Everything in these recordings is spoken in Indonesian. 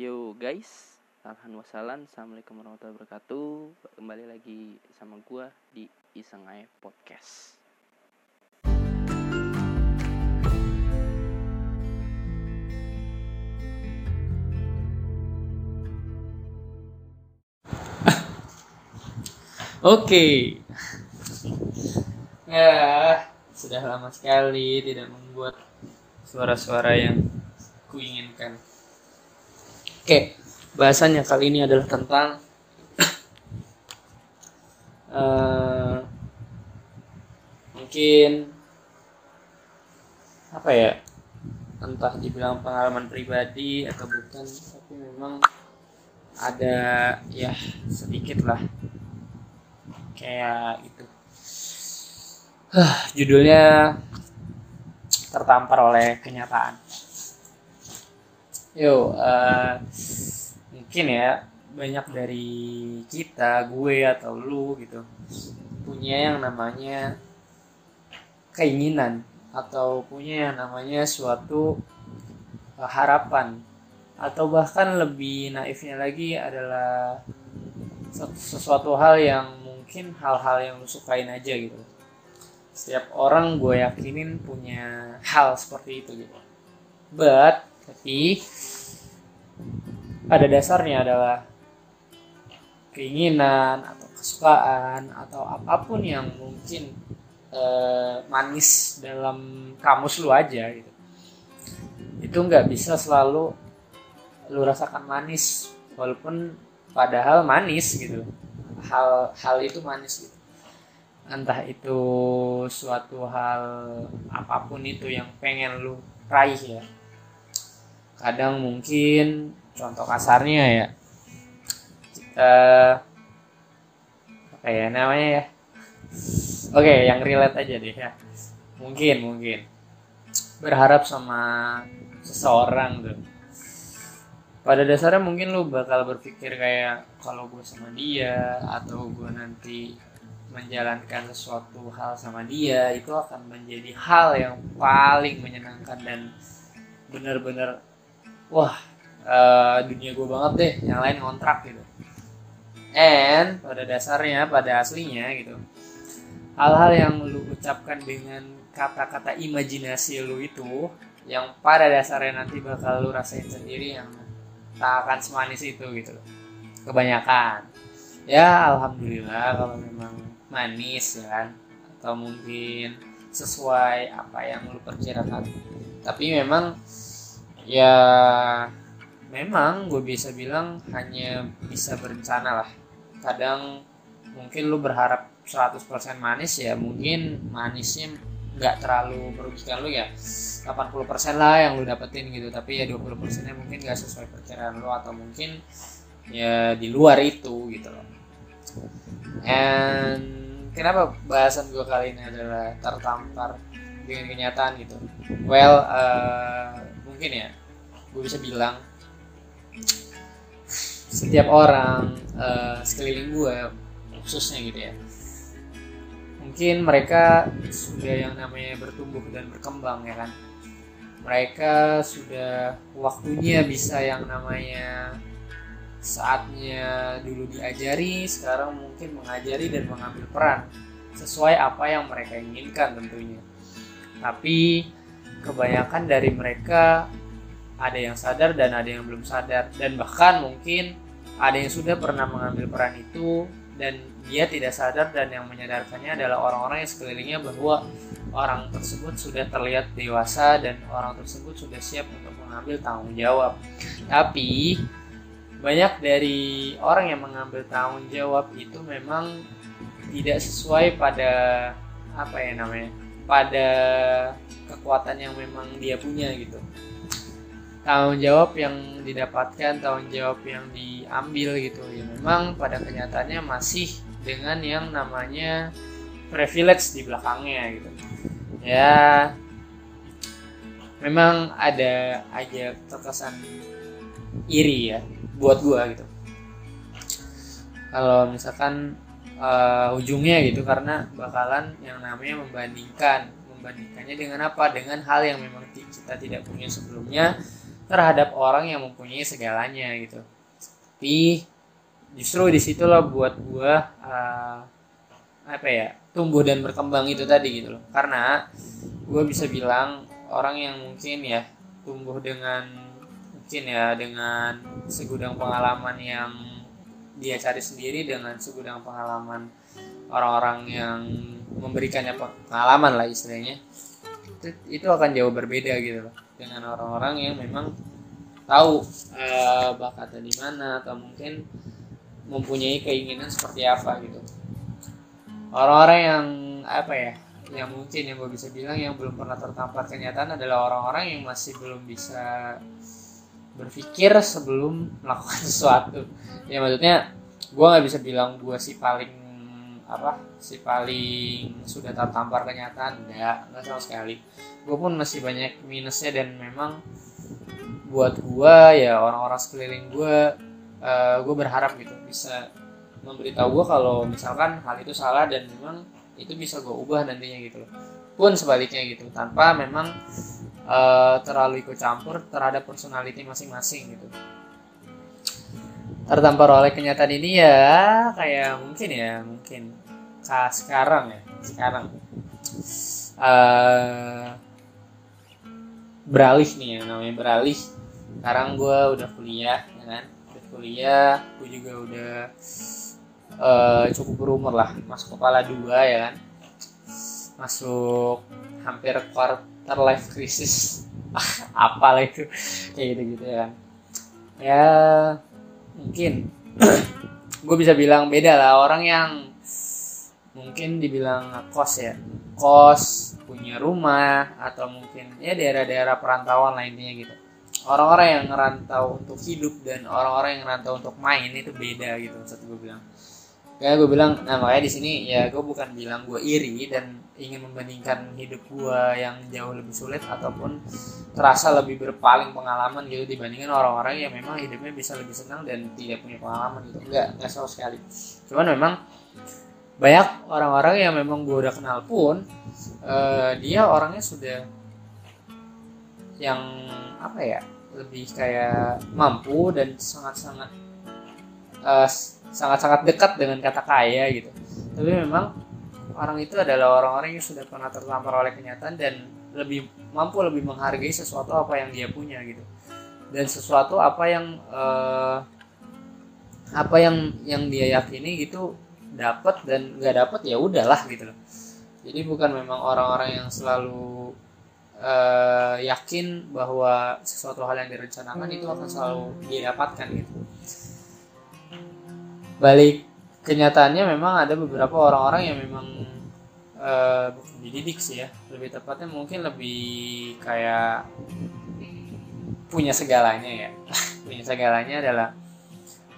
Yo guys, alhamdulillah Assalamualaikum warahmatullahi wabarakatuh Kembali lagi sama gua di Iseng Aja Podcast Oke. Ya, sudah lama sekali tidak membuat suara-suara yang kuinginkan. Oke, bahasannya kali ini adalah tentang eh, mungkin apa ya? Entah dibilang pengalaman pribadi atau bukan, tapi memang ada ya sedikit lah kayak gitu Huh, judulnya tertampar oleh kenyataan yo eh, mungkin ya banyak dari kita gue atau lu gitu punya yang namanya keinginan atau punya yang namanya suatu eh, harapan. Atau bahkan lebih naifnya lagi adalah sesuatu hal yang mungkin hal-hal yang lu sukain aja gitu. Setiap orang gue yakinin punya hal seperti itu gitu. But tapi pada dasarnya adalah keinginan atau kesukaan atau apa pun yang mungkin eh, manis dalam kamus lu aja gitu. Itu nggak bisa selalu lu rasakan manis walaupun padahal manis gitu. Hal hal itu manis gitu. Entah itu suatu hal apa pun itu yang pengen lu raih ya kadang mungkin contoh kasarnya ya. Kita apa ya namanya ya? Oke yang relate aja deh ya. Mungkin mungkin. Berharap sama seseorang tuh. Pada dasarnya mungkin lu bakal berpikir kayak kalau gue sama dia atau gue nanti menjalankan sesuatu hal sama dia itu akan menjadi hal yang paling menyenangkan dan bener-bener wah uh, dunia gue banget deh yang lain ngontrak gitu. And pada dasarnya pada aslinya gitu hal-hal yang lu ucapkan dengan kata-kata imajinasi lu itu yang pada dasarnya nanti bakal lu rasain sendiri yang tak akan semanis itu gitu. Kebanyakan. Ya alhamdulillah kalau memang manis ya kan? Atau mungkin sesuai apa yang lu perkirakan. Tapi memang ya memang gue bisa bilang hanya bisa berencana lah. Kadang mungkin lu berharap 100% manis ya mungkin manisnya nggak terlalu merugikan lu ya 80% lah yang lu dapetin gitu. Tapi ya 20% nya mungkin gak sesuai perkiraan lu atau mungkin ya di luar itu gitu loh. And kenapa bahasan gue kali ini adalah tertampar dengan kenyataan gitu? Well uh, mungkin ya. Gue bisa bilang. Setiap orang uh, sekeliling gue khususnya gitu ya. Mungkin mereka sudah yang namanya bertumbuh dan berkembang ya kan? Mereka sudah waktunya bisa yang namanya saatnya dulu diajari sekarang mungkin mengajari dan mengambil peran sesuai apa yang mereka inginkan tentunya. Tapi kebanyakan dari mereka ada yang sadar dan ada yang belum sadar dan bahkan mungkin ada yang sudah pernah mengambil peran itu dan dia tidak sadar dan yang menyadarkannya adalah orang-orang yang sekelilingnya bahwa orang tersebut sudah terlihat dewasa dan orang tersebut sudah siap untuk mengambil tanggung jawab. Tapi banyak dari orang yang mengambil tanggung jawab itu memang tidak sesuai pada apa ya namanya pada kekuatan yang memang dia punya gitu. Tanggung jawab yang didapatkan tanggung jawab yang diambil gitu. Ya memang pada kenyataannya masih dengan yang namanya privilege di belakangnya gitu. Ya memang ada aja terkesan iri ya buat gua gitu. Kalau misalkan uh, ujungnya gitu karena bakalan yang namanya membandingkan membandingkannya dengan apa? Dengan hal yang memang kita tidak punya sebelumnya terhadap orang yang mempunyai segalanya gitu. Tapi justru di situlah buat gua uh, apa ya tumbuh dan berkembang itu tadi gitu loh. Karena gua bisa bilang orang yang mungkin ya tumbuh dengan mungkin ya dengan segudang pengalaman yang dia cari sendiri dengan segudang pengalaman orang-orang yang memberikannya pengalaman lah istilahnya itu, itu akan jauh berbeda gitu loh. Dengan orang-orang yang memang tahu uh, bakatnya di mana atau mungkin mempunyai keinginan seperti apa gitu. Orang-orang yang apa ya yang mungkin yang gue bisa bilang yang belum pernah tertampar kenyataan adalah orang-orang yang masih belum bisa berpikir sebelum melakukan sesuatu. Ya maksudnya gue nggak bisa bilang gue si paling apa? Si paling sudah tertampar kenyataan? Enggak enggak sama sekali. Gue pun masih banyak minusnya dan memang buat gue ya orang-orang sekeliling gue uh, gue berharap gitu bisa memberitahu gue kalau misalkan hal itu salah dan memang itu bisa gue ubah nantinya gitu loh. Pun sebaliknya gitu tanpa memang uh, terlalu ikut campur terhadap personality masing-masing gitu. Tertampar oleh kenyataan ini ya kayak mungkin ya mungkin kah sekarang ya sekarang. Uh, beralih nih yang namanya beralih. Sekarang gue udah kuliah ya kan? Udah kuliah gue juga udah uh, cukup berumur lah. Masuk kepala dua ya kan? Masuk hampir quarter life crisis. Apalah itu? Kayak gitu gitu ya kan? Ya mungkin. Gue bisa bilang beda lah orang yang mungkin dibilang kos ya. Kos punya rumah atau mungkin ya daerah-daerah perantauan lah intinya gitu. Orang-orang yang ngerantau untuk hidup dan orang-orang yang ngerantau untuk main itu beda gitu maksud gue bilang. Kayak gue bilang nah makanya di sini ya gue bukan bilang gue iri dan ingin membandingkan hidup gue yang jauh lebih sulit ataupun terasa lebih berpaling pengalaman gitu dibandingkan orang-orang yang memang hidupnya bisa lebih senang dan tidak punya pengalaman gitu. Enggak enggak sama sekali. Cuman memang banyak orang-orang yang memang gue udah kenal pun uh, dia orangnya sudah yang apa ya lebih kayak mampu dan sangat-sangat uh, sangat-sangat dekat dengan kata kaya gitu. Tapi memang orang itu adalah orang-orang yang sudah pernah tertampar oleh kenyataan dan lebih mampu lebih menghargai sesuatu apa yang dia punya gitu. Dan sesuatu apa yang uh, apa yang yang dia yakini gitu dapat dan nggak dapat ya udahlah gitu. Loh jadi bukan memang orang-orang yang selalu uh, yakin bahwa sesuatu hal yang direncanakan itu akan selalu dia dapatkan gitu. Balik kenyataannya memang ada beberapa orang-orang yang memang uh, dididik sih ya. Lebih tepatnya mungkin lebih kayak punya segalanya ya. Punya segalanya adalah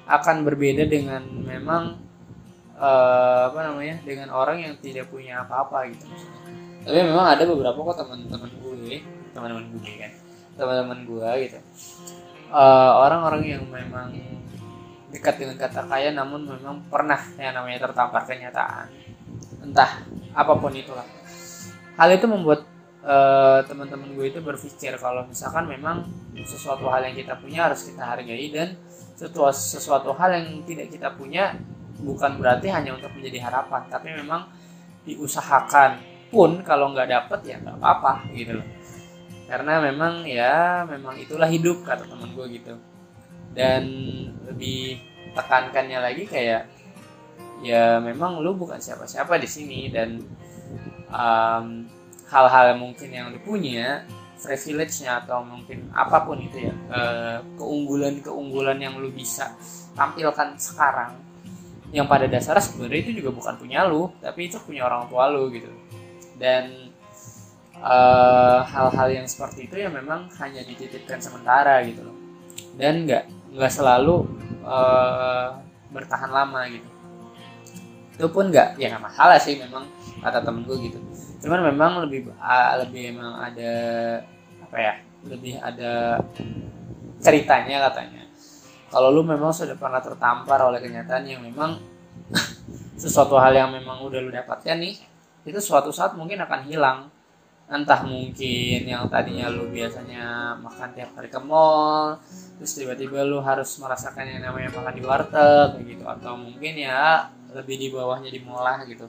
akan berbeda dengan memang uh, apa namanya dengan orang yang tidak punya apa-apa gitu. Tapi memang ada beberapa kok teman-teman gue teman-teman gue kan teman-teman gue gitu. Uh, orang-orang yang memang dekat dengan kata kaya namun memang pernah yang namanya tertampar kenyataan. Entah apa pun itulah. Hal itu membuat uh, teman-teman gue itu berpikir kalau misalkan memang sesuatu hal yang kita punya harus kita hargai dan sesuatu, sesuatu hal yang tidak kita punya bukan berarti hanya untuk menjadi harapan tapi memang diusahakan. Pun kalau nggak dapet ya nggak apa-apa gitu loh. Karena memang ya memang itulah hidup kata teman gue gitu. Dan lebih tekankannya lagi kayak ya memang lu bukan siapa-siapa di sini dan um, hal-hal mungkin yang lu punya privilege-nya atau mungkin apa pun itu ya keunggulan-keunggulan yang lu bisa tampilkan sekarang yang pada dasarnya sebenarnya itu juga bukan punya lu tapi itu punya orang tua lu gitu. Dan hal-hal uh, yang seperti itu ya memang hanya dititipkan sementara gitu loh. Dan nggak nggak selalu uh, bertahan lama gitu. Itu pun nggak ya nggak masalah sih memang kata temen gue gitu. Cuman memang lebih uh, lebih emang ada apa ya lebih ada ceritanya katanya kalau lu memang sudah pernah tertampar oleh kenyataan yang memang sesuatu hal yang memang udah lu dapatkan nih itu suatu saat mungkin akan hilang. Entah mungkin yang tadinya lu biasanya makan tiap hari ke mall terus tiba-tiba lu harus merasakan yang namanya makan di warteg gitu. Atau mungkin ya lebih di bawahnya di mall lah gitu.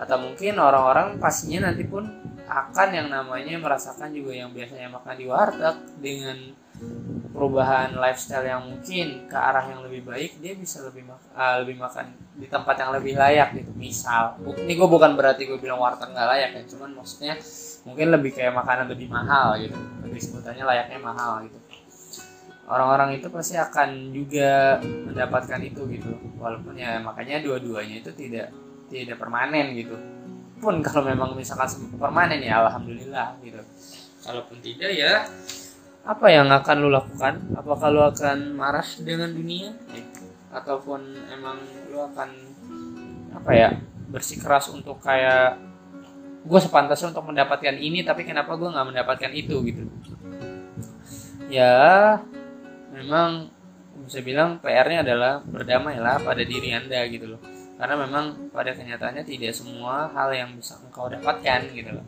Atau mungkin orang-orang pastinya nanti pun akan yang namanya merasakan juga yang biasanya makan di warteg dengan perubahan lifestyle yang mungkin ke arah yang lebih baik dia bisa lebih mak uh, lebih makan di tempat yang lebih layak gitu. Misal ini gue bukan berarti gue bilang warteg nggak layak ya cuman maksudnya mungkin lebih kayak makanan lebih mahal gitu. Lebih sebutannya layaknya mahal gitu. Orang-orang itu pasti akan juga mendapatkan itu gitu. Walaupun ya makanya dua-duanya itu tidak tidak permanen gitu. Pun kalau memang misalkan permanen ya alhamdulillah gitu. Kalaupun tidak ya apa yang akan lu lakukan? Apakah lu akan marah dengan dunia? Ataupun emang lu akan apa ya bersikeras untuk kayak gue sepantasnya untuk mendapatkan ini tapi kenapa gue nggak mendapatkan itu? Gitu. Ya memang bisa bilang PR-nya adalah berdamai lah pada diri anda gitu loh. Karena memang pada kenyataannya tidak semua hal yang bisa engkau dapatkan gitu loh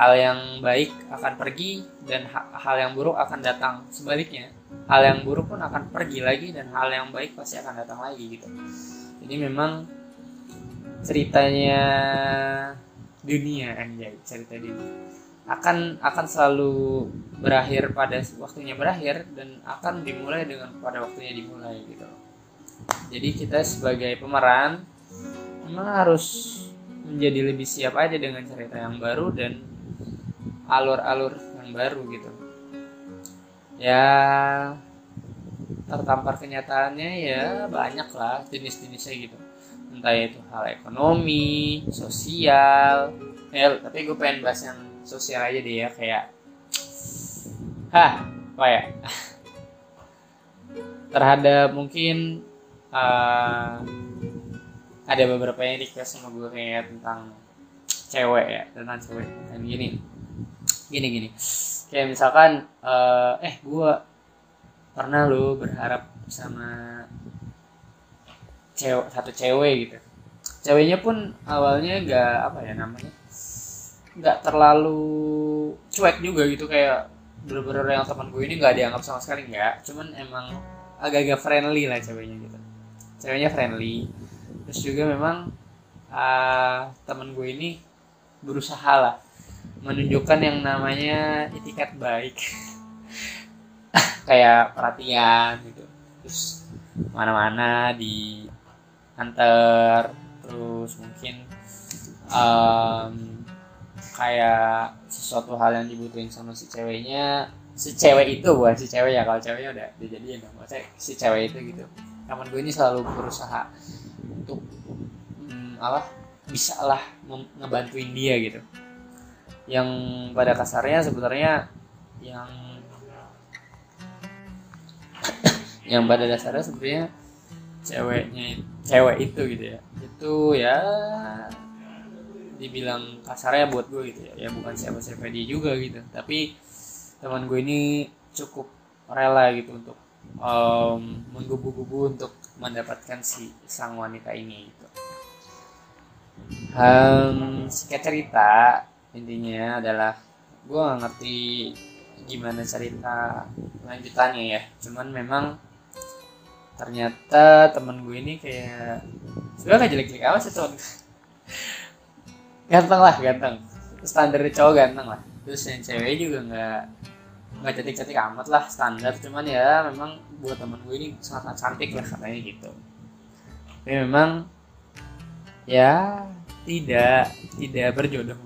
hal yang baik akan pergi dan hal yang buruk akan datang sebaliknya. Hal yang buruk pun akan pergi lagi dan hal yang baik pasti akan datang lagi gitu. Jadi memang ceritanya dunia anjay cerita dunia. Akan akan selalu berakhir pada waktunya berakhir dan akan dimulai dengan pada waktunya dimulai gitu. Jadi kita sebagai pemeran memang harus menjadi lebih siap aja dengan cerita yang baru dan alur-alur yang baru gitu. Ya tertampar kenyataannya ya banyak lah jenis-jenisnya gitu. Entah itu hal ekonomi sosial ya tapi gue pengen bahas yang sosial aja deh ya kayak hah ya? Terhadap mungkin uh, ada beberapa yang request sama gue kayak tentang cewek ya tentang cewek. Dan gini gini gini. Kayak misalkan uh, eh gue pernah lo berharap sama cewek satu cewek gitu. Ceweknya pun awalnya gak apa ya namanya nggak terlalu cuek juga gitu. Kayak bener-bener yang teman gue ini nggak dianggap sama sekali nggak. Cuman emang agak-agak friendly lah ceweknya gitu. Ceweknya friendly. Terus juga memang uh, teman gue ini berusaha lah menunjukkan yang namanya etiket baik. Kayak perhatian gitu. Terus mana-mana di antar. Terus mungkin um, kayak sesuatu hal yang dibutuhin sama si ceweknya si cewek itu bukan si cewek ya. Kalau ceweknya udah dijadiin dong. Maksudnya si cewek itu gitu. Teman gue ini selalu berusaha untuk hmm, apa bisa lah ngebantuin dia gitu yang pada kasarnya sebenarnya yang yang pada dasarnya sebenarnya ceweknya cewek itu gitu ya. Itu ya dibilang kasarnya buat gue gitu ya. Ya bukan siapa siapa dia juga gitu. Tapi teman gue ini cukup rela gitu untuk um, menggubu-gubu untuk mendapatkan si sang wanita ini gitu. Um, singkat cerita intinya adalah gue gak ngerti gimana cerita lanjutannya ya. Cuman memang ternyata temen gue ini kayak sebenarnya gak jelek-jelek amat sih temen ganteng lah ganteng. Standar cowok ganteng lah. Terus yang cewek juga nggak nggak cantik-cantik amat lah standar. Cuman ya memang buat temen gue ini sangat cantik lah katanya gitu. Tapi memang ya tidak tidak berjodoh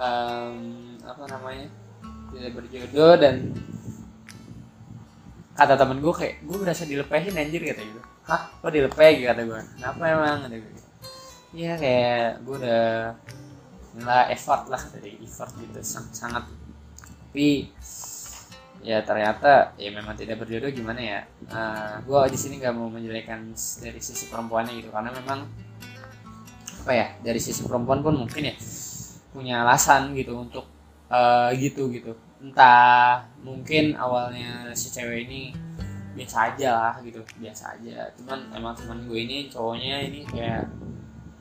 um, apa namanya? Tidak berjodoh dan kata temen gue kayak gue berasa dilepehin anjir kata gitu. Hah? Kok dilepeh? kata gue kenapa emang? kata gue ya kayak gue udah lah effort lah dari effort gitu sangat, sangat. Tapi ya ternyata ya memang tidak berjodoh gimana ya? Uh, gue di sini nggak mau menjelekan dari sisi perempuannya gitu karena memang apa ya dari sisi perempuan pun mungkin ya punya alasan gitu untuk uh, gitu gitu. Entah mungkin awalnya si cewek ini biasa aja lah gitu biasa aja. Cuman emang teman gue ini cowoknya ini kayak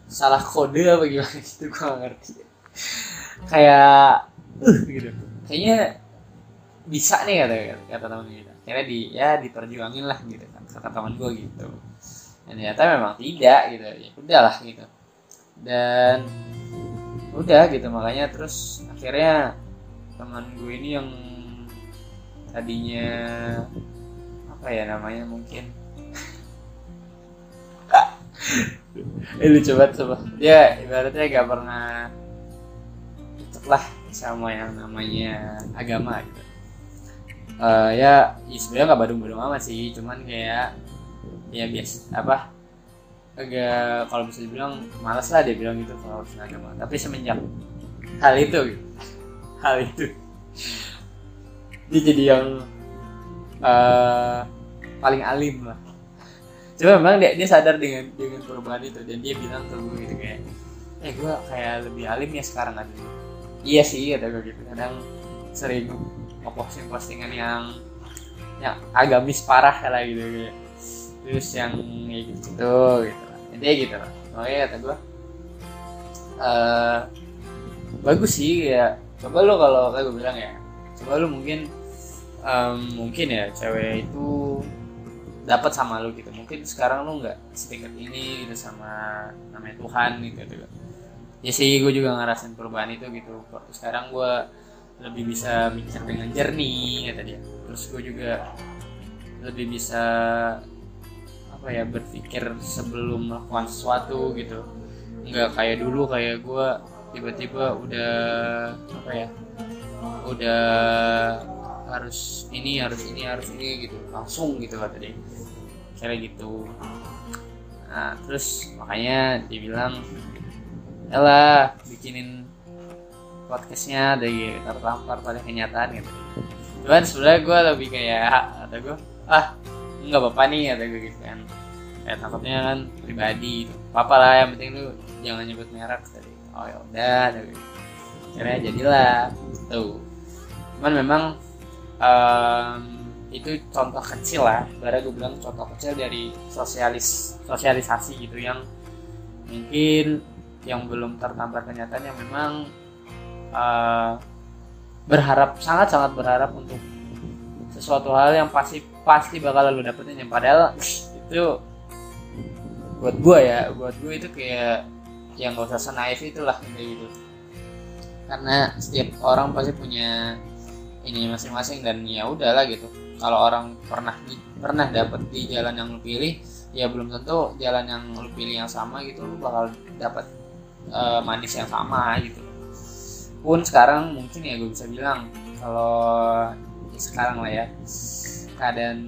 salah kode apa gimana gitu gue gak ngerti. Kayak uh gitu. Kayaknya bisa nih kata kata teman kita akhirnya di ya diperjuangin lah gitu kan kata teman gue gitu. Dan ternyata memang tidak gitu ya udahlah gitu. Dan udah gitu makanya terus akhirnya teman gue ini yang tadinya apa ya namanya mungkin. Eh lucu banget coba dia ibaratnya gak pernah deket lah sama yang namanya agama gitu. Uh, ya, ya sebenarnya nggak badung-badung amat sih cuman kayak ya biasa apa agak kalau bisa dibilang malas lah dia bilang gitu kalau harus agama tapi semenjak hal itu gitu, hal itu. Dia jadi yang uh, paling alim lah. Cuma memang dia, dia sadar dengan dengan perubahan itu dan dia bilang ke gue gitu kayak eh gue kayak lebih alim ya sekarang aja. Iya sih ada gue gitu. Kadang sering ngeposting postingan yang yang agamis parah lah gitu, gitu. terus yang gitu gitu intinya gitu. Makanya kata gue uh, bagus sih ya. Coba lo kalau kayak gue bilang ya coba lo mungkin um, mungkin ya cewek itu dapat sama lu gitu. Mungkin sekarang lu nggak setingkat ini gitu sama namanya Tuhan gitu gitu. Ya sih gue juga ngerasain perubahan itu gitu. Waktu sekarang gue lebih bisa mikir dengan jernih kata dia. Terus gue juga lebih bisa apa ya berpikir sebelum melakukan sesuatu gitu. Nggak kayak dulu kayak gue tiba-tiba udah apa ya udah harus ini harus ini harus ini gitu. Langsung gitu kata dia. Kayak gitu. Nah terus makanya dibilang Ella bikinin podcastnya dari tertampar pada kenyataan gitu. Cuman sebenarnya gue lebih kayak ada gue ah nggak apa-apa nih ada gue gitu kan. Kayak takutnya kan pribadi gitu. apa lah yang penting lu jangan nyebut merek tadi oh ya udah gue. Akhirnya jadilah tuh. Cuman memang um, itu contoh kecil lah. Baru gue bilang contoh kecil dari sosialis sosialisasi gitu yang mungkin yang belum tertampar kenyataan yang memang uh, berharap sangat sangat berharap untuk sesuatu hal yang pasti pasti bakal lo dapetin yang padahal itu buat gue ya buat gue itu kayak yang gak usah senaif itulah gitu. Karena setiap orang pasti punya ini masing-masing dan ya udahlah gitu. Kalau orang pernah pernah dapet di jalan yang lu pilih ya belum tentu jalan yang lu pilih yang sama gitu lu bakal dapat uh, manis yang sama gitu. Pun sekarang mungkin ya gue bisa bilang kalau ya sekarang lah ya keadaan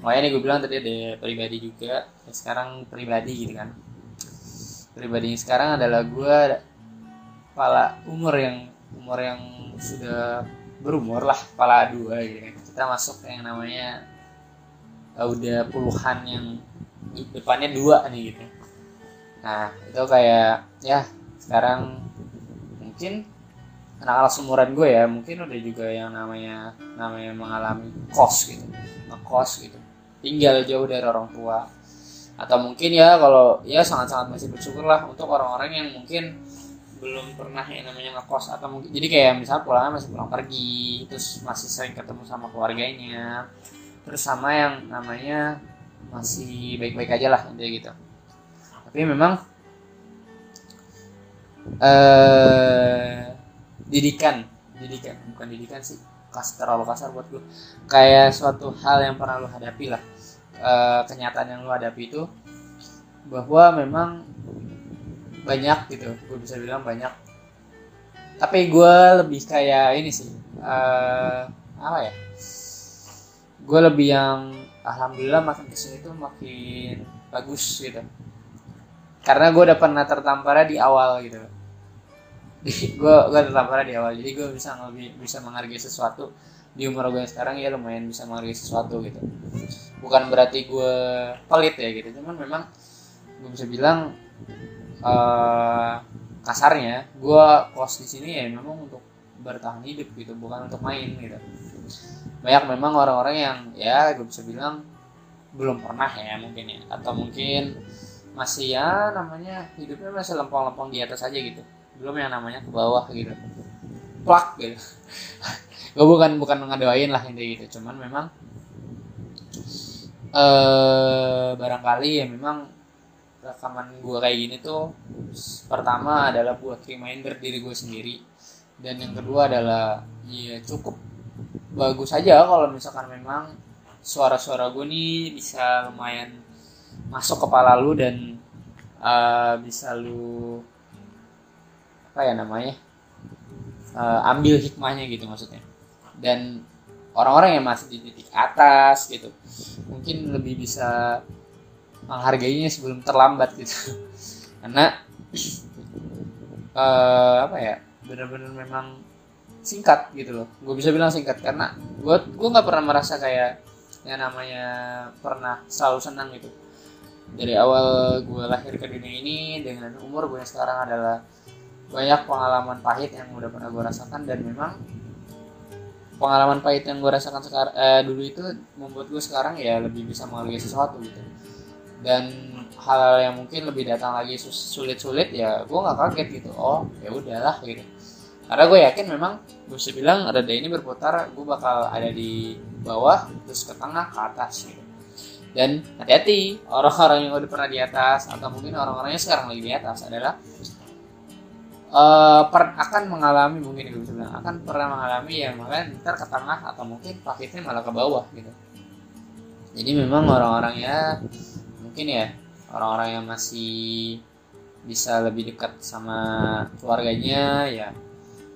makanya nih gue bilang tadi ada pribadi juga ya sekarang pribadi gitu kan. Pribadi sekarang adalah gue kepala umur yang umur yang sudah berumur lah kepala dua gitu kan. Kita masuk yang namanya uh, udah puluhan yang depannya dua nih gitu. Nah itu kayak ya sekarang mungkin anak-anak seumuran gue ya mungkin udah juga yang namanya namanya mengalami kos gitu. Ngekos gitu. Tinggal jauh dari orang tua. Atau mungkin ya kalau ya sangat-sangat masih bersyukur lah untuk orang-orang yang mungkin belum pernah yang namanya ngekos. Atau mungkin jadi kayak misal pulangnya masih pulang pergi terus masih sering ketemu sama keluarganya. Terus sama yang namanya masih baik-baik aja lah intinya gitu. Tapi memang eh didikan. Didikan bukan didikan sih. Kas terlalu kasar buat gue kayak suatu hal yang pernah lo hadapi lah. E, kenyataan yang lo hadapi itu bahwa memang banyak gitu. Gue bisa bilang banyak. Tapi gue lebih kayak ini sih uh, apa ya? Gue lebih yang alhamdulillah makin ke sini tuh makin bagus gitu. Karena gue udah pernah tertampar di awal gitu gue gue tertampar di awal. Jadi gue bisa lebih bisa menghargai sesuatu di umur gue sekarang ya lumayan bisa menghargai sesuatu gitu. Bukan berarti gue pelit ya gitu cuman memang gue bisa bilang uh, kasarnya gue kos di sini ya memang untuk bertahan hidup gitu bukan untuk main gitu. Banyak memang orang-orang yang ya gue bisa bilang belum pernah ya mungkin ya. Atau mungkin masih ya namanya hidupnya masih lempeng-lempeng di atas aja gitu belum yang namanya ke bawah gitu. Plak gitu. Gue bukan bukan ngedoain lah intinya gitu. Cuman memang eh barangkali ya memang rekaman gue kayak gini tuh pertama adalah buat reminder diri gue sendiri. Dan yang kedua adalah ya cukup bagus aja kalau misalkan memang suara-suara gue nih bisa lumayan masuk kepala lu dan uh, bisa lu apa ya namanya uh, ambil hikmahnya gitu maksudnya. Dan orang-orang yang masih di titik atas gitu mungkin lebih bisa menghargainya sebelum terlambat gitu. Karena uh, apa ya benar-benar memang singkat gitu loh. Gue bisa bilang singkat karena gue gue nggak pernah merasa kayak yang namanya pernah selalu senang gitu. Dari awal gue lahir ke dunia ini dengan umur gue sekarang adalah banyak pengalaman pahit yang udah pernah gue rasakan dan memang pengalaman pahit yang gue rasakan sekarang eh, dulu itu membuat gue sekarang ya lebih bisa menghargai sesuatu gitu. Dan hal-hal yang mungkin lebih datang lagi sulit-sulit ya gue nggak kaget gitu. Oh ya udahlah gitu. Karena gue yakin memang gue bisa bilang ada ini berputar gue bakal ada di bawah terus ke tengah ke atas gitu. Dan hati-hati orang-orang yang udah pernah di atas atau mungkin orang-orangnya sekarang lagi di atas adalah uh, per, akan mengalami mungkin bisa bilang akan pernah mengalami ya makanya ntar ke tengah atau mungkin paketnya malah ke bawah gitu. Jadi memang orang-orangnya mungkin ya orang-orang yang masih bisa lebih dekat sama keluarganya ya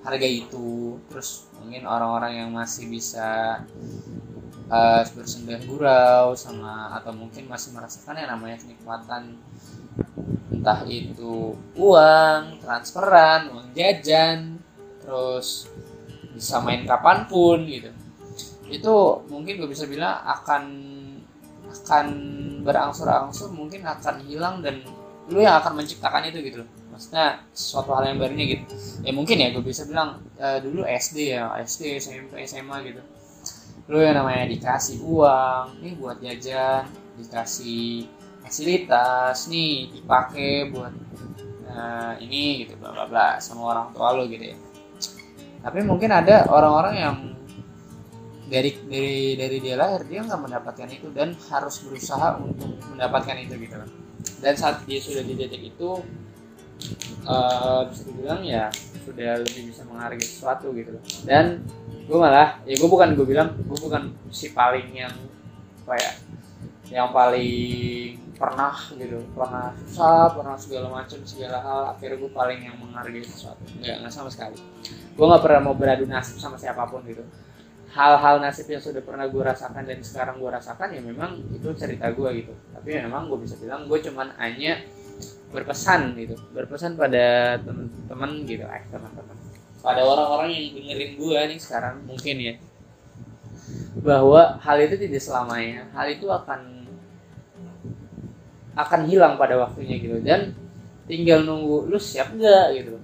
harga itu. Terus mungkin orang-orang yang masih bisa uh, bersendah gurau sama atau mungkin masih merasakan yang namanya kenikmatan entah itu uang transferan uang jajan terus bisa main kapan pun gitu. Itu mungkin gue bisa bilang akan akan berangsur-angsur mungkin akan hilang dan lu yang akan menciptakan itu gitu maksudnya suatu hal yang barunya gitu. Ya mungkin ya gue bisa bilang uh, dulu SD ya SD SMP SMA gitu. Lu yang namanya dikasih uang nih buat jajan dikasih fasilitas nih dipakai buat uh, ini gitu bla bla bla sama orang tua lo gitu ya. Tapi mungkin ada orang-orang yang dari dari dari dia lahir dia nggak mendapatkan itu dan harus berusaha untuk mendapatkan itu gitu kan. Dan saat dia sudah di titik itu uh, bisa dibilang ya sudah lebih bisa menghargai sesuatu gitu loh. Dan gue malah ya gue bukan gue bilang gue bukan si paling yang ya yang paling pernah gitu pernah susah pernah segala macam segala hal akhirnya gue paling yang menghargai sesuatu. Nggak nggak sama sekali. Gue nggak pernah mau beradu nasib sama siapa pun gitu. Hal-hal nasib yang sudah pernah gue rasakan dan sekarang gue rasakan ya memang itu cerita gue gitu. Tapi ya memang gue bisa bilang gue cuman hanya berpesan gitu. Berpesan pada teman-teman gitu eh teman-teman pada orang-orang yang dengerin gue nih sekarang mungkin ya. Bahwa hal itu tidak selamanya. Hal itu akan akan hilang pada waktunya gitu. Dan tinggal nunggu lu siap nggak gitu.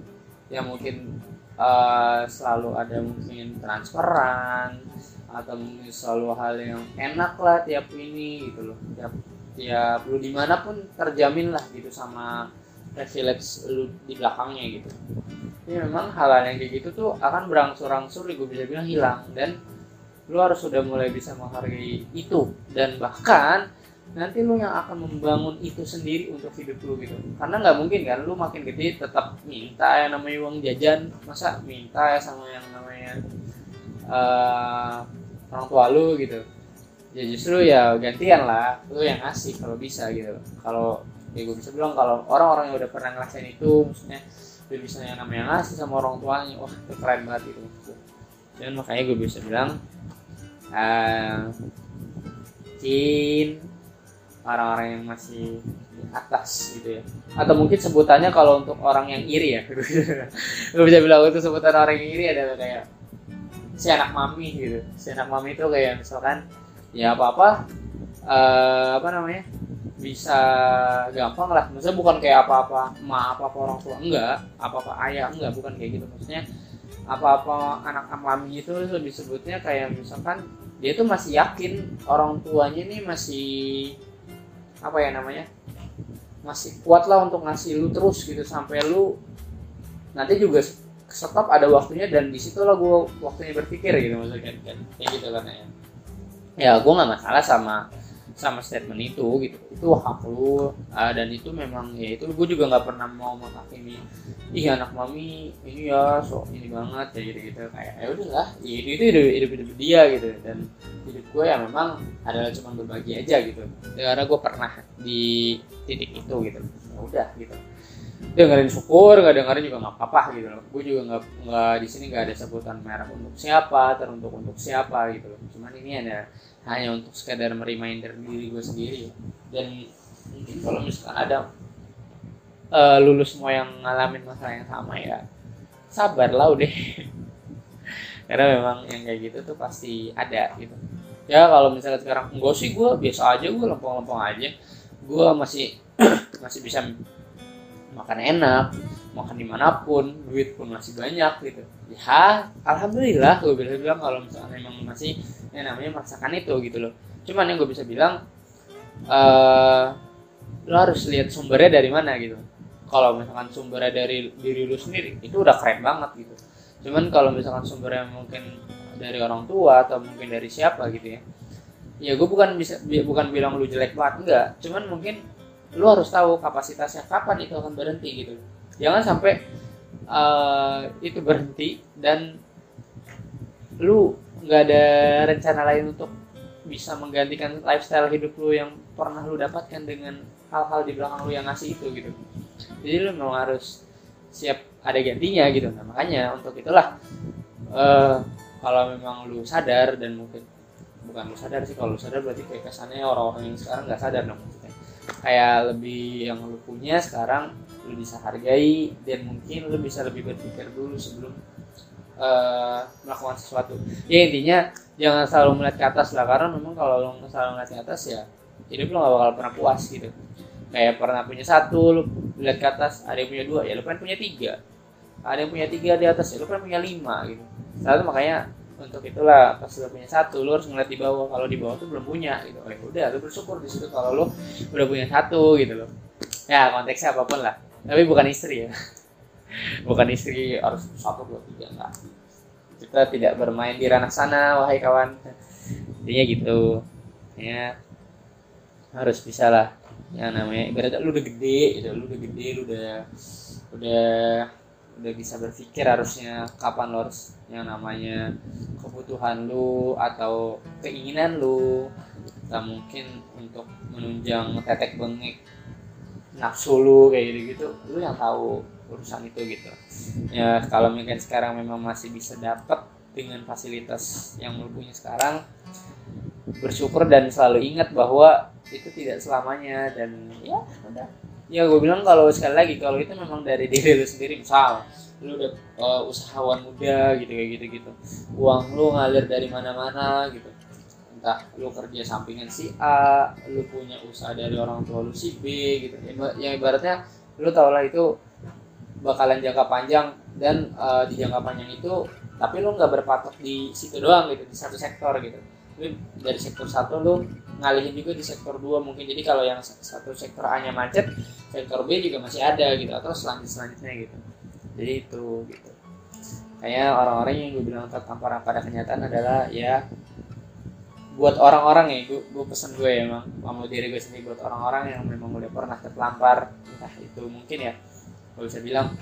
Ya mungkin uh, selalu ada mungkin transferan atau mungkin selalu hal yang enak lah tiap ini gitu loh. Tiap tiap lu di mana pun terjamin lah gitu sama privilege lu di belakangnya gitu. Ini memang hal-hal yang kayak gitu tuh akan berangsur-angsur gue bisa bilang hilang. Dan lu harus sudah mulai bisa menghargai itu. Dan bahkan nanti lu yang akan membangun itu sendiri untuk hidup lu gitu. Karena nggak mungkin kan lu makin gede tetap minta yang namanya uang jajan. Masa minta ya sama yang namanya uh, orang tua lu gitu. Ya justru ya gantian lah lu yang ngasih kalau bisa gitu. Kalau ya gue bisa bilang kalau orang-orang yang udah pernah ngerasain itu maksudnya dia bisa yang namanya ngasih sama orang tuanya wah itu keren banget gitu. Dan makanya gue bisa bilang uh, Cin orang-orang yang masih di atas gitu ya. Atau mungkin sebutannya kalau untuk orang yang iri ya. Gue bisa bilang itu sebutan orang yang iri adalah kayak si anak mami gitu. Si anak mami itu kayak misalkan ya apa apa uh, apa namanya bisa gampang lah. Maksudnya bukan kayak apa-apa ma apa-apa orang tua enggak. Apa-apa ayah enggak. Bukan kayak gitu. Maksudnya apa-apa anak mami itu lebih sebutnya kayak misalkan dia tuh masih yakin orang tuanya nih masih apa ya namanya masih kuat lah untuk ngasih lu terus gitu sampai lu nanti juga stop ada waktunya dan di situlah gue waktunya berpikir gitu maksudnya kayak gitu kan ya. Ya gue nggak masalah sama sama statement itu gitu. Itu hak lu uh, dan itu memang ya itu gue juga nggak pernah mau menghakimi ih anak mami ini ya so ini banget kayak gitu gitu kayak ya udahlah ya itu itu hidup, hidup hidup dia gitu. Dan hidup gue ya memang adalah cuma berbagi aja gitu. Ya, karena gue pernah di titik itu gitu. Ya udah gitu. Dengerin syukur nggak dengerin juga nggak apa-apa gitu loh. Gue juga nggak nggak di sini nggak ada sebutan merah untuk siapa teruntuk untuk siapa gitu loh. Cuman ini ada hanya untuk sekadar mereminder diri gue sendiri. Dan mungkin kalau misalkan ada uh, lulus semua yang ngalamin masalah yang sama ya sabar lah udah. Karena memang yang kayak gitu tuh pasti ada gitu. Ya kalau misalnya sekarang enggak sih gue biasa aja gue lempeng-lempeng aja. Gue masih masih bisa makan enak makan di mana pun duit pun masih banyak gitu. Ya alhamdulillah gue bisa bilang kalau misalnya memang masih yang namanya merasakan itu gitu loh. Cuman yang gue bisa bilang uh, lo harus lihat sumbernya dari mana gitu. Kalau misalkan sumbernya dari diri lu sendiri itu udah keren banget gitu. Cuman kalau misalkan sumbernya mungkin dari orang tua atau mungkin dari siapa gitu ya ya gue bukan bisa bukan bilang lu jelek banget enggak. Cuman mungkin lu harus tahu kapasitasnya kapan itu akan berhenti gitu jangan sampai uh, itu berhenti dan lu nggak ada rencana lain untuk bisa menggantikan lifestyle hidup lu yang pernah lu dapatkan dengan hal-hal di belakang lu yang ngasih itu gitu. Jadi lu memang harus siap ada gantinya gitu. Nah makanya untuk itulah uh, kalau memang lu sadar dan mungkin bukan lu sadar sih kalau lu sadar berarti kayak kesannya orang-orang yang sekarang nggak sadar dong kayak lebih yang lu punya sekarang lu bisa hargai dan mungkin lu bisa lebih berpikir dulu sebelum uh, melakukan sesuatu. Ya intinya jangan selalu melihat ke atas lah karena memang kalau lu selalu melihat ke atas ya hidup lu gak bakal pernah puas gitu. Kayak pernah punya satu lu lihat ke atas ada yang punya dua ya lu pengen punya tiga. Ada yang punya tiga di atas ya lu pengen punya lima gitu. Satu makanya untuk itulah pas lu punya satu lu harus ngeliat di bawah. Kalau di bawah tuh belum punya gitu. Oh, ya udah lu bersyukur di situ kalau lu udah punya satu gitu loh. Ya konteksnya apa pun lah tapi bukan istri ya. Bukan istri harus satu dua tiga enggak kita tidak bermain di ranah sana wahai kawan. Intinya gitu. Ya. Harus bisa lah. Yang namanya ibaratnya lu udah gede gitu. Lu udah gede lu udah udah udah bisa berpikir harusnya kapan lo harus yang namanya kebutuhan lu atau keinginan lu. Atau mungkin untuk menunjang tetek bengek nafsu lu kayak gitu gitu lu yang tahu urusan itu gitu. Ya kalau mungkin sekarang memang masih bisa dapat dengan fasilitas yang lu punya sekarang bersyukur dan selalu ingat bahwa itu tidak selamanya dan ya udah. Ya gue bilang kalau sekali lagi kalau itu memang dari diri lu sendiri misal lu udah uh, usahawan muda gitu kayak gitu gitu uang lu ngalir dari mana-mana gitu entah lu kerja sampingan si A lu punya usaha dari orang tua lu si B gitu. Yang ibaratnya lu tau lah itu bakalan jangka panjang dan uh, di jangka panjang itu tapi lu nggak berpatok di situ doang gitu di satu sektor gitu. Lu dari sektor satu lu ngalihin juga di sektor dua mungkin. Jadi kalau yang satu sektor A nya macet sektor B juga masih ada gitu atau selanjut selanjutnya gitu. Jadi itu gitu. Kayak orang-orang yang gue bilang tertampar pada kenyataan adalah ya buat orang-orang ya gue, gue pesen gue ya emang mau diri gue sendiri buat orang-orang yang memang udah pernah terlampar entah itu mungkin ya gue bisa bilang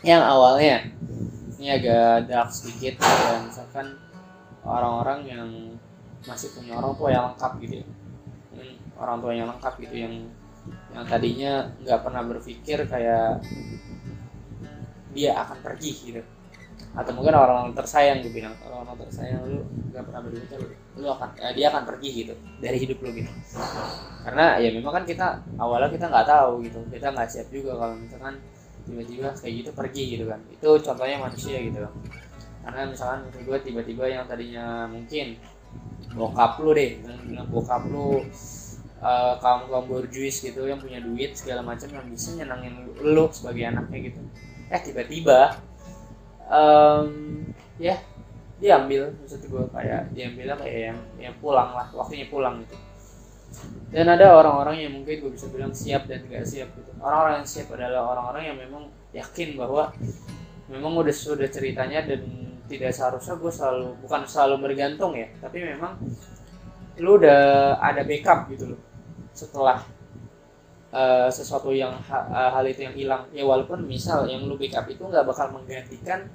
yang awalnya ini agak dark sedikit dan misalkan orang-orang yang masih punya orang tua yang lengkap gitu ya. Orang tua yang lengkap gitu yang yang tadinya nggak pernah berpikir kayak dia akan pergi gitu atau mungkin orang-orang tersayang gue bilang orang-orang tersayang lu gak pernah berpikir lu akan eh, dia akan pergi gitu dari hidup lu gitu. Karena ya memang kan kita awalnya kita nggak tahu gitu kita nggak siap juga kalau misalkan tiba-tiba kayak gitu pergi gitu kan. Itu contohnya manusia gitu. Kan karena misalkan gue tiba-tiba yang tadinya mungkin bokap lu deh bilang bokap lu uh, kaum kaum borjuis gitu yang punya duit segala macam yang bisa nyenangin lu sebagai anaknya gitu. Eh tiba-tiba um, ya diambil maksud gue kayak diambilnya kayak yang yang pulang lah waktunya pulang gitu. Dan ada orang-orang yang mungkin gue bisa bilang siap dan tidak siap gitu. Orang-orang yang siap adalah orang-orang yang memang yakin bahwa memang udah sudah ceritanya dan tidak seharusnya gue selalu bukan selalu bergantung ya tapi memang lu udah ada backup gitu loh setelah uh, sesuatu yang ha, hal itu yang hilang. Ya walaupun misal yang lu backup itu nggak bakal menggantikan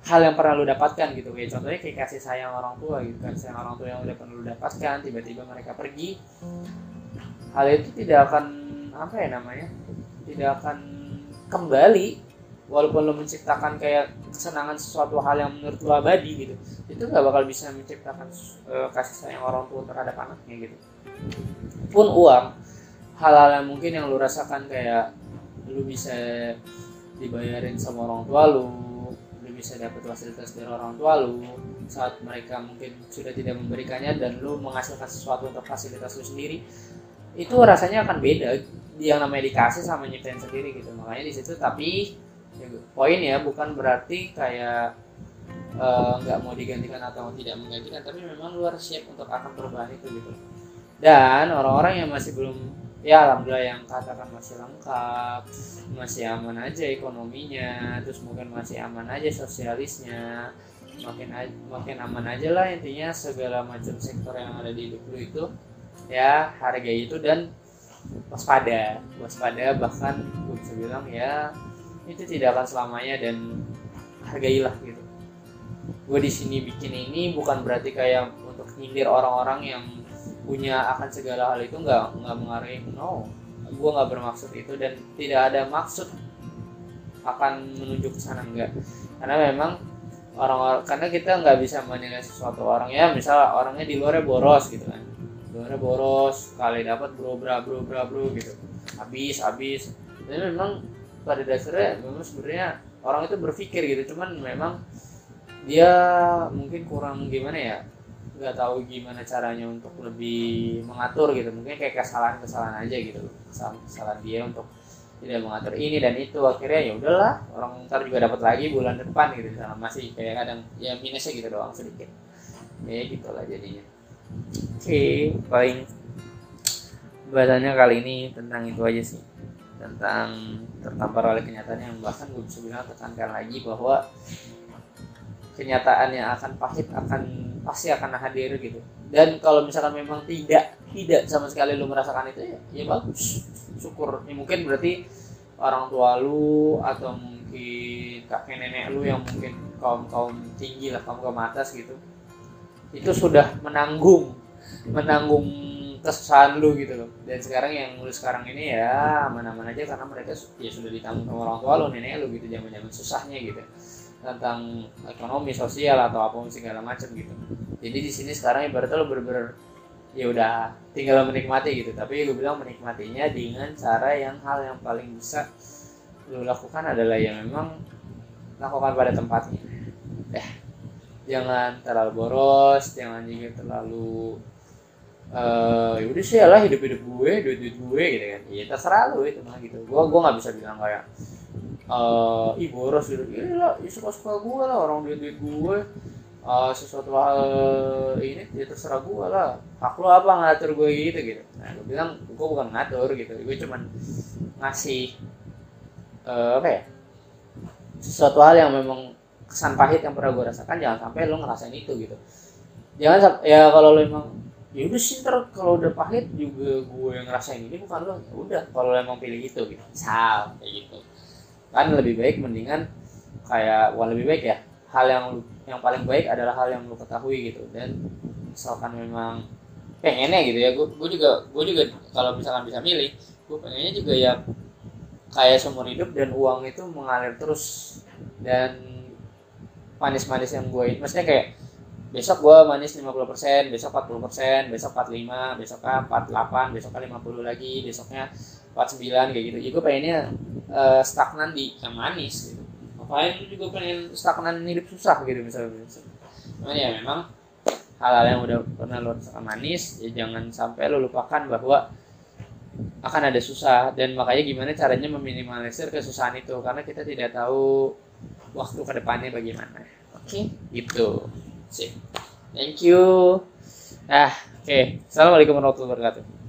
hal yang pernah lu dapatkan gitu. Kayak contohnya kayak kasih sayang orang tua gitu. Kasih sayang orang tua yang udah pernah lu dapatkan tiba-tiba mereka pergi. Hal itu tidak akan apa ya namanya tidak akan kembali. Walaupun lo menciptakan kayak kesenangan sesuatu hal yang menurut lo abadi gitu. Itu nggak bakal bisa menciptakan uh, kasih sayang orang tua terhadap anaknya gitu. Pun uang hal-hal yang mungkin yang lo rasakan kayak lo bisa dibayarin sama orang tua lo bisa dapat fasilitas dari orang tua lu saat mereka mungkin sudah tidak memberikannya dan lu menghasilkan sesuatu untuk fasilitas lu sendiri itu rasanya akan beda. Yang namanya dikasih sama nyiptain sendiri gitu. Makanya di situ tapi ya, poin ya bukan berarti kayak eh, nggak uh, mau digantikan atau tidak menggantikan tapi memang luar siap untuk akan perubahan itu gitu. Dan orang-orang yang masih belum ya alhamdulillah yang katakan masih lengkap masih aman aja ekonominya terus mungkin masih aman aja sosialisnya makin makin aman aja lah intinya segala macam sektor yang ada di hidup lu itu. Ya harga itu dan waspada waspada bahkan gue bisa bilang ya itu tidak akan selamanya dan hargailah gitu. Gue di sini bikin ini bukan berarti kayak untuk nyindir orang-orang yang punya akan segala hal itu nggak nggak mengaruhi. No. Gue nggak bermaksud itu dan tidak ada maksud akan menuju ke sana enggak karena memang orang-orang karena kita nggak bisa menilai sesuatu orang. Ya misal orangnya di luarnya boros gitu kan. Di luarnya boros kali dapat bro bra bro bra bro gitu. Habis habis. Jadi memang pada dasarnya memang sebenarnya orang itu berpikir gitu. Cuman memang dia mungkin kurang gimana ya nggak tahu gimana caranya untuk lebih mengatur gitu. Mungkin kayak kesalahan-kesalahan aja gitu. Kesalahan-kesalahan dia untuk tidak mengatur ini dan itu. Akhirnya ya udahlah orang ntar juga dapat lagi bulan depan gitu. Sama masih kayak kadang ya minusnya gitu doang sedikit. Ya gitulah jadinya. Oke paling bahasannya kali ini tentang itu aja sih. Tentang tertampar oleh kenyataan yang bahkan gue bisa bilang tekankan lagi bahwa kenyataan yang akan pahit akan pasti akan hadir gitu. Dan kalau misalkan memang tidak tidak sama sekali lu merasakan itu ya ya bagus. Syukur. Ya mungkin berarti orang tua lu atau mungkin kakek nenek lu yang mungkin kaum kaum tinggi lah kaum kaum atas gitu itu sudah menanggung menanggung kesusahan lu gitu loh. Dan sekarang yang lu sekarang ini ya aman-aman aja karena mereka ya sudah ditanggung sama orang tua lu nenek lu gitu zaman-zaman susahnya gitu tentang ekonomi sosial atau apa segala macam gitu. Jadi di sini sekarang ibaratnya lo bener-bener ya udah tinggal menikmati gitu. Tapi lu bilang menikmatinya dengan cara yang hal yang paling bisa lo lakukan adalah yang memang lakukan pada tempatnya. Eh jangan terlalu boros jangan juga terlalu uh, ya udah sih lah hidup hidup gue duit duit gue gitu kan. Ya terserah lu itu mah gitu. Gue gue nggak bisa bilang kayak uh, ih boros gitu. Lah ya suka suka gue lah orang duit duit gue uh, sesuatu hal ini ya terserah gue lah. Hak lo apa ngatur gue gitu gitu. Nah gue bilang gue bukan ngatur gitu. Gue cuman ngasih uh, apa ya sesuatu hal yang memang kesan pahit yang pernah gue rasakan. Jangan sampai lo ngerasain itu gitu. Jangan ya kalau lo emang ya udah sih ntar kalau udah pahit juga gue yang ngerasain ini bukan lo ya udah kalau lo emang pilih itu gitu. Misal kayak gitu kan lebih baik mendingan kayak wah lebih baik ya. Hal yang yang paling baik adalah hal yang lu ketahui gitu. Dan misalkan memang pengennya gitu ya gue juga gue juga kalau misalkan bisa milih gue pengennya juga ya kayak seumur hidup dan uang itu mengalir terus. Dan manis-manis yang gue maksudnya kayak besok gue manis 50%, besok 40%, besok 45, besoknya 48, besoknya 50 lagi, besoknya 49 kayak gitu. Ya gue pengennya uh, stagnan di yang manis gitu. Ngapain lu juga pengen stagnan hidup susah gitu misalnya. Cuman ya memang hal-hal yang udah pernah lo rasakan manis, ya jangan sampai lo lupakan bahwa akan ada susah dan makanya gimana caranya meminimalisir kesusahan itu karena kita tidak tahu waktu ke depannya bagaimana. Oke, okay? gitu. Sip. Thank you. Ah, oke. Okay. Assalamualaikum warahmatullahi wabarakatuh.